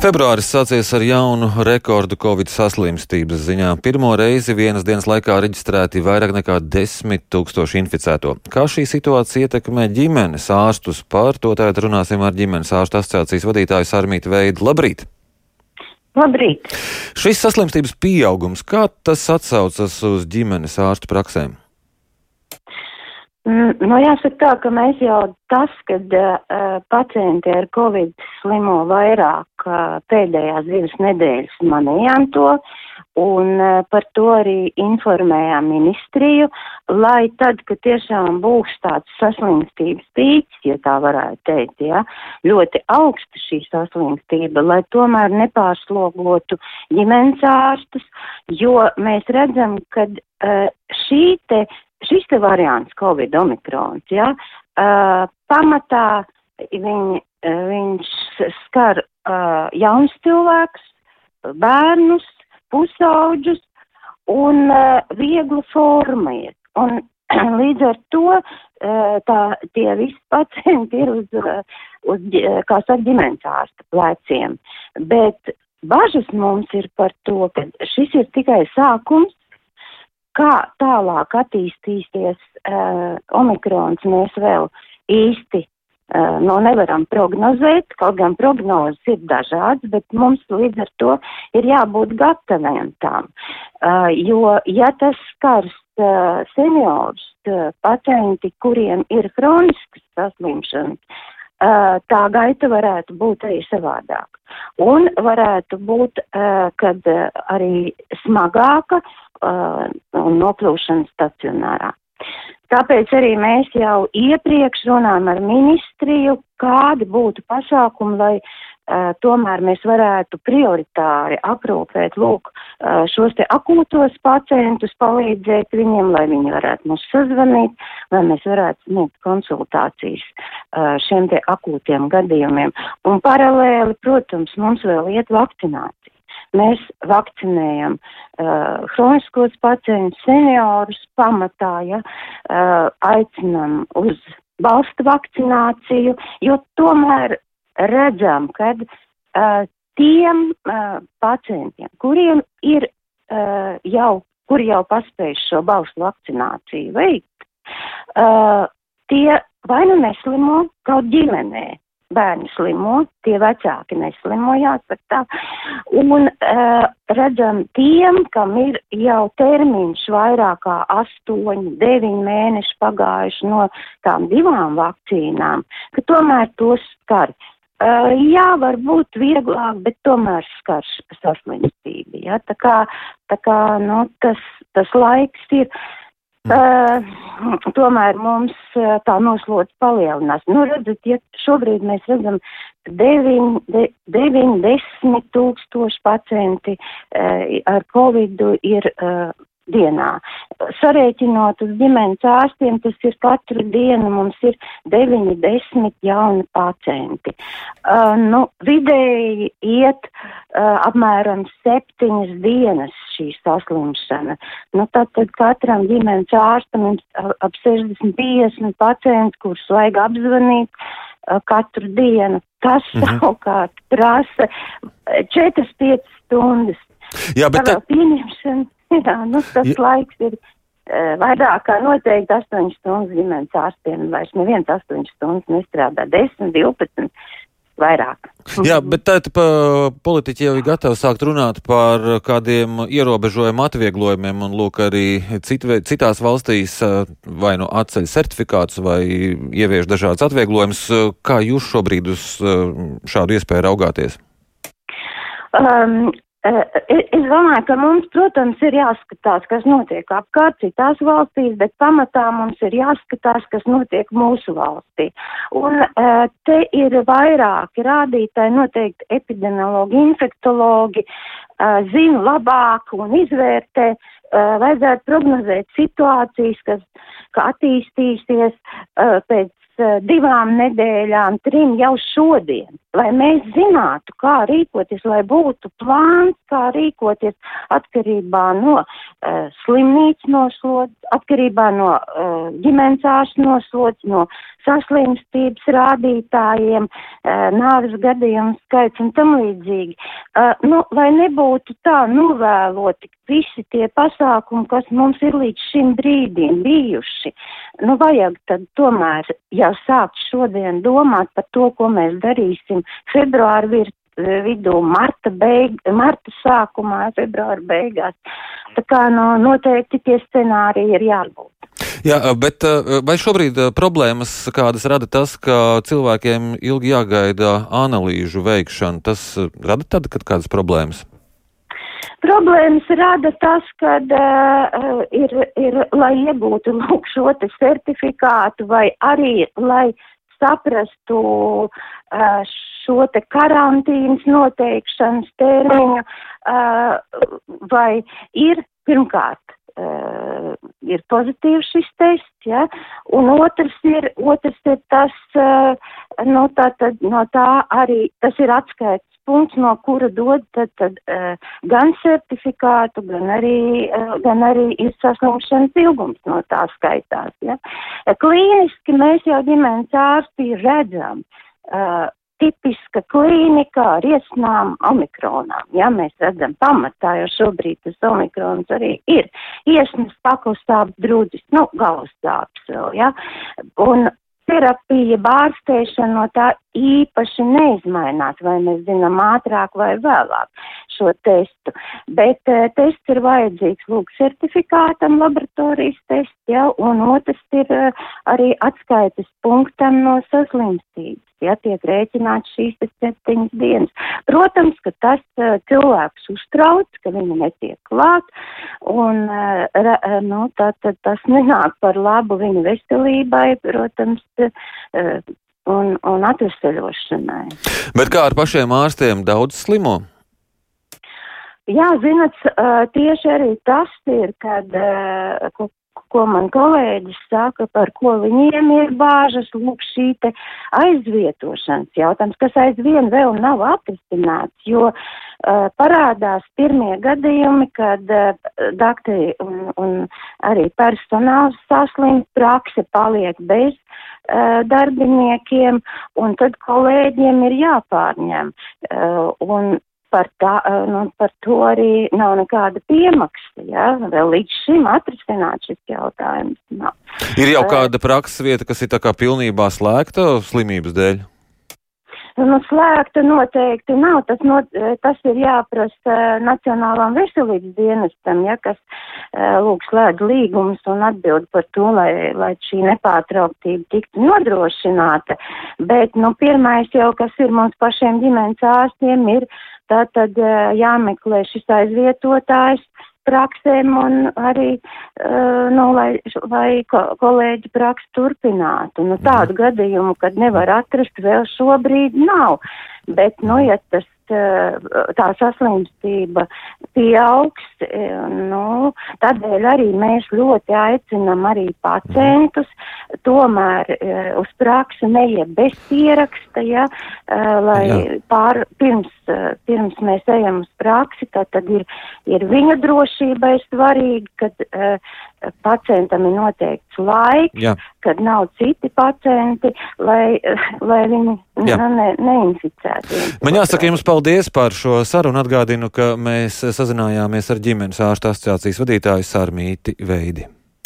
Februāris sācies ar jaunu rekordu Covid saslimstības ziņā. Pirmo reizi vienas dienas laikā reģistrēti vairāk nekā 10 tūkstoši inficēto. Kā šī situācija ietekmē ģimenes ārstus? Par to tagad runāsim ar ģimenes ārstu asociācijas vadītāju Sarmītu Veidu. Labrīt! Labrīt! Šis saslimstības pieaugums, kā tas atsaucas uz ģimenes ārstu praksēm? Mm, nu, jāsaka tā, ka mēs jau tas, kad uh, pacienti ar covid slimo vairāk uh, pēdējās divas nedēļas manījām to, un uh, par to arī informējām ministriju, lai tad, kad tiešām būs tāds saslimstības pīks, ja tā varētu teikt, ja, ļoti augsta šī saslimstība, lai tomēr nepārslogotu ģimenes ārstus, jo mēs redzam, ka uh, šī te šis te variants Covid omikrons, ja, uh, pamatā viņ, viņš skar uh, jauns cilvēks, bērnus, pusauģus un uh, vieglu formu iet. Un līdz ar to uh, tā, tie visi pacienti ir uz, uz kā saka, ģimenes ārsta pleciem. Bet bažas mums ir par to, ka šis ir tikai sākums, Kā tālāk attīstīsies uh, omikrons, mēs vēl īsti uh, no nevaram prognozēt, kaut gan prognozes ir dažādas, bet mums līdz ar to ir jābūt gataviem tām. Uh, jo, ja tas skars uh, seniorus, uh, pacienti, kuriem ir kroniskas saslimšanas, tā gaita varētu būt arī savādāk. Un varētu būt, uh, kad arī smagāka uh, un nokļūšana stacionārā. Tāpēc arī mēs jau iepriekš runājam ar ministriju, kādi būtu pasākumi, lai tomēr mēs varētu prioritāri aprūpēt, lūk, uh, šos te akūtos pacientus, palīdzēt viņiem, lai viņi varētu mums sazvanīt, lai mēs varētu sniegt konsultācijas uh, šiem te akūtiem gadījumiem. Un paralēli, protams, mums vēl iet vakcinācija. Mēs vakcinējam uh, hroniskos pacientus, seniorus pamatā, ja, uh, aicinam uz valstu vakcināciju, jo tomēr redzam, ka uh, tiem uh, pacientiem, kuriem ir uh, jau, kuri jau paspējuši šo balstu vakcināciju veikt, uh, tie vai nu neslimo kaut ģimenē, bērni slimo, tie vecāki neslimo, jāsaka tā. Un uh, redzam tiem, kam ir jau termiņš vairāk kā 8, 9 mēneši pagājuši no tām divām vakcīnām, ka tomēr tos skar. Uh, jā, varbūt vieglāk, bet tomēr skar saslimstība. Ja? Tā kā, tā kā nu, tas, tas laiks ir. Uh, tomēr mums uh, tā noslodze palielinās. Nu, redzat, ja šobrīd mēs redzam 9, de, 9 10 tūkstoši pacienti uh, ar covidu ir uh, dienā. Sarēķinot uz ģimenes ārstiem, tas ir katru dienu mums ir 9-10 jauni pacienti. Uh, nu, vidēji iet uh, apmēram 7 dienas šī saslimšana. Nu, tad, tad katram ģimenes ārstam ir ap 60-50 pacienti, kurus vajag apzvanīt uh, katru dienu. Tas mm -hmm. savukārt prasa 4-5 stundas. Jā, bet tā... pieņemšana Jā, nu, tas ja. laiks ir uh, vairāk kā noteikti 8 stundas ģimenes ārstiem. Vairs neviens 8 stundas nestrādā, 10, 12 vairāk. Jā, bet tā politiķi jau ir gatavi sākt runāt par kādiem ierobežojumu atvieglojumiem, un lūk, arī cit, citās valstīs vai nu atceļ certifikātus vai ievieš dažādas atvieglojumus. Kā jūs šobrīd uz šādu iespēju raugāties? Um, Eh, es domāju, ka mums, protams, ir jāskatās, kas notiek apkārt citās valstīs, bet pamatā mums ir jāskatās, kas notiek mūsu valstī. Un eh, te ir vairāki rādītāji, noteikti epidemiologi, infektologi, eh, zina labāk un izvērtē, vajadzētu prognozēt situācijas, kas attīstīsies pēc divām nedēļām, trim jau šodien. lai mēs zinātu, kā rīkoties, lai būtu plāns, kā rīkoties atkarībā no uh, slimnīcas noslodzes, atkarībā no uh, ģimenes ārsta noslodzes, no saslimstības rādītājiem, uh, nāves gadījumu skaits un tam līdzīgi. Uh, nu, lai nebūtu tā novēloti visi tie pasākumi, kas mums ir līdz šim brīdim bijuši, nu vajag tad tomēr jau sākt šodien domāt par to, ko mēs darīsim februāra virs vidū, marta, beig, marta sākumā, februāra beigās. Tā kā no, noteikti tie scenāriji ir jābūt. Jā, bet vai šobrīd problēmas kādas rada tas, ka cilvēkiem ilgi jāgaida analīžu veikšana? Tas rada tad, kad kādas problēmas? Problēmas rada tas, ka uh, ir, ir, lai iegūtu lūk, šo te certifikātu vai arī, lai saprastu uh, šo te karantīnas noteikšanas termiņu, uh, vai ir pirmkārt uh, ir pozitīvs šis tests, ja, un otrs ir, otrs ir tas, uh, no tā, tad, no tā arī, tas ir atskaits punkts, no kura dod tad, tad uh, gan certifikātu, gan arī, uh, gan arī ir saslimšanas ilgums no tā skaitās. Ja. Klīniski mēs jau ģimenes ārstī redzam. Uh, tipiska klīnika ar iesnām omikronām. Ja mēs redzam pamatā, jo šobrīd tas omikrons arī ir iesnas pakustāps drūdzis, nu, galvastāps vēl, ja. Un terapija, bārstēšana no tā īpaši neizmainās, vai mēs zinām ātrāk vai vēlāk šo testu. Bet uh, tests ir vajadzīgs, lūk, certifikātam laboratorijas tests, ja, un otrs ir uh, arī atskaites punktam no saslimstības, ja tiek rēķināts šīs septiņas dienas. Protams, ka tas uh, cilvēks uztrauc, ka viņa netiek klāt, un uh, nu, tā, tā, tas nenāk par labu viņa veselībai, protams, uh, un, un atvesaļošanai. Bet kā ar pašiem ārstiem daudz slimo? Jā, zinat, tieši arī tas ir, kad, ko, ko man kolēģis saka, par ko viņiem ir bāžas, lūk, šī te aizvietošanas jautājums, kas aizvien vēl nav atrisināts, jo uh, parādās pirmie gadījumi, kad uh, dakteri un, un arī personāls saslim, prakse paliek bez uh, darbiniekiem, un tad kolēģiem ir jāpārņem. Uh, un par, tā, nu, par to arī nav nekāda piemaksa. Ja? Vēl līdz šim atrisināt šis jautājums nav. Ir jau kāda prakses vieta, kas ir tā kā pilnībā slēgta slimības dēļ? Nu, slēgta noteikti nav. Tas, not, tas ir jāprasa Nacionālām veselības dienestam, ja, kas lūk slēdz līgumus un atbild par to, lai, lai šī nepārtrauktība tiktu nodrošināta. Bet, nu, pirmais jau, kas ir mums pašiem ģimenes ārstiem, ir Tā tad jāmeklē šis aizvietotājs praksēm un arī, nu, lai, lai kolēģi praks turpinātu. Nu, tādu mhm. gadījumu, kad nevar atrast, vēl šobrīd nav. Bet, nu, ja tas tā saslimstība pieaugs, nu, tādēļ arī mēs ļoti aicinam arī pacientus tomēr uz praksi neiet bez pieraksta, ja, lai Jā. pār, pirms, pirms mēs ejam uz praksi, tad, tad ir, ir viņa drošībai svarīgi, kad pacientam ir noteikts laiks, Jā. kad nav citi pacienti, lai, lai viņi Jā. ne, neinficētu. Man jāsaka jums paldies par šo sarunu. Atgādinu, ka mēs sazinājāmies ar ģimenes ārstu asociācijas vadītāju Sārmīti Veidi.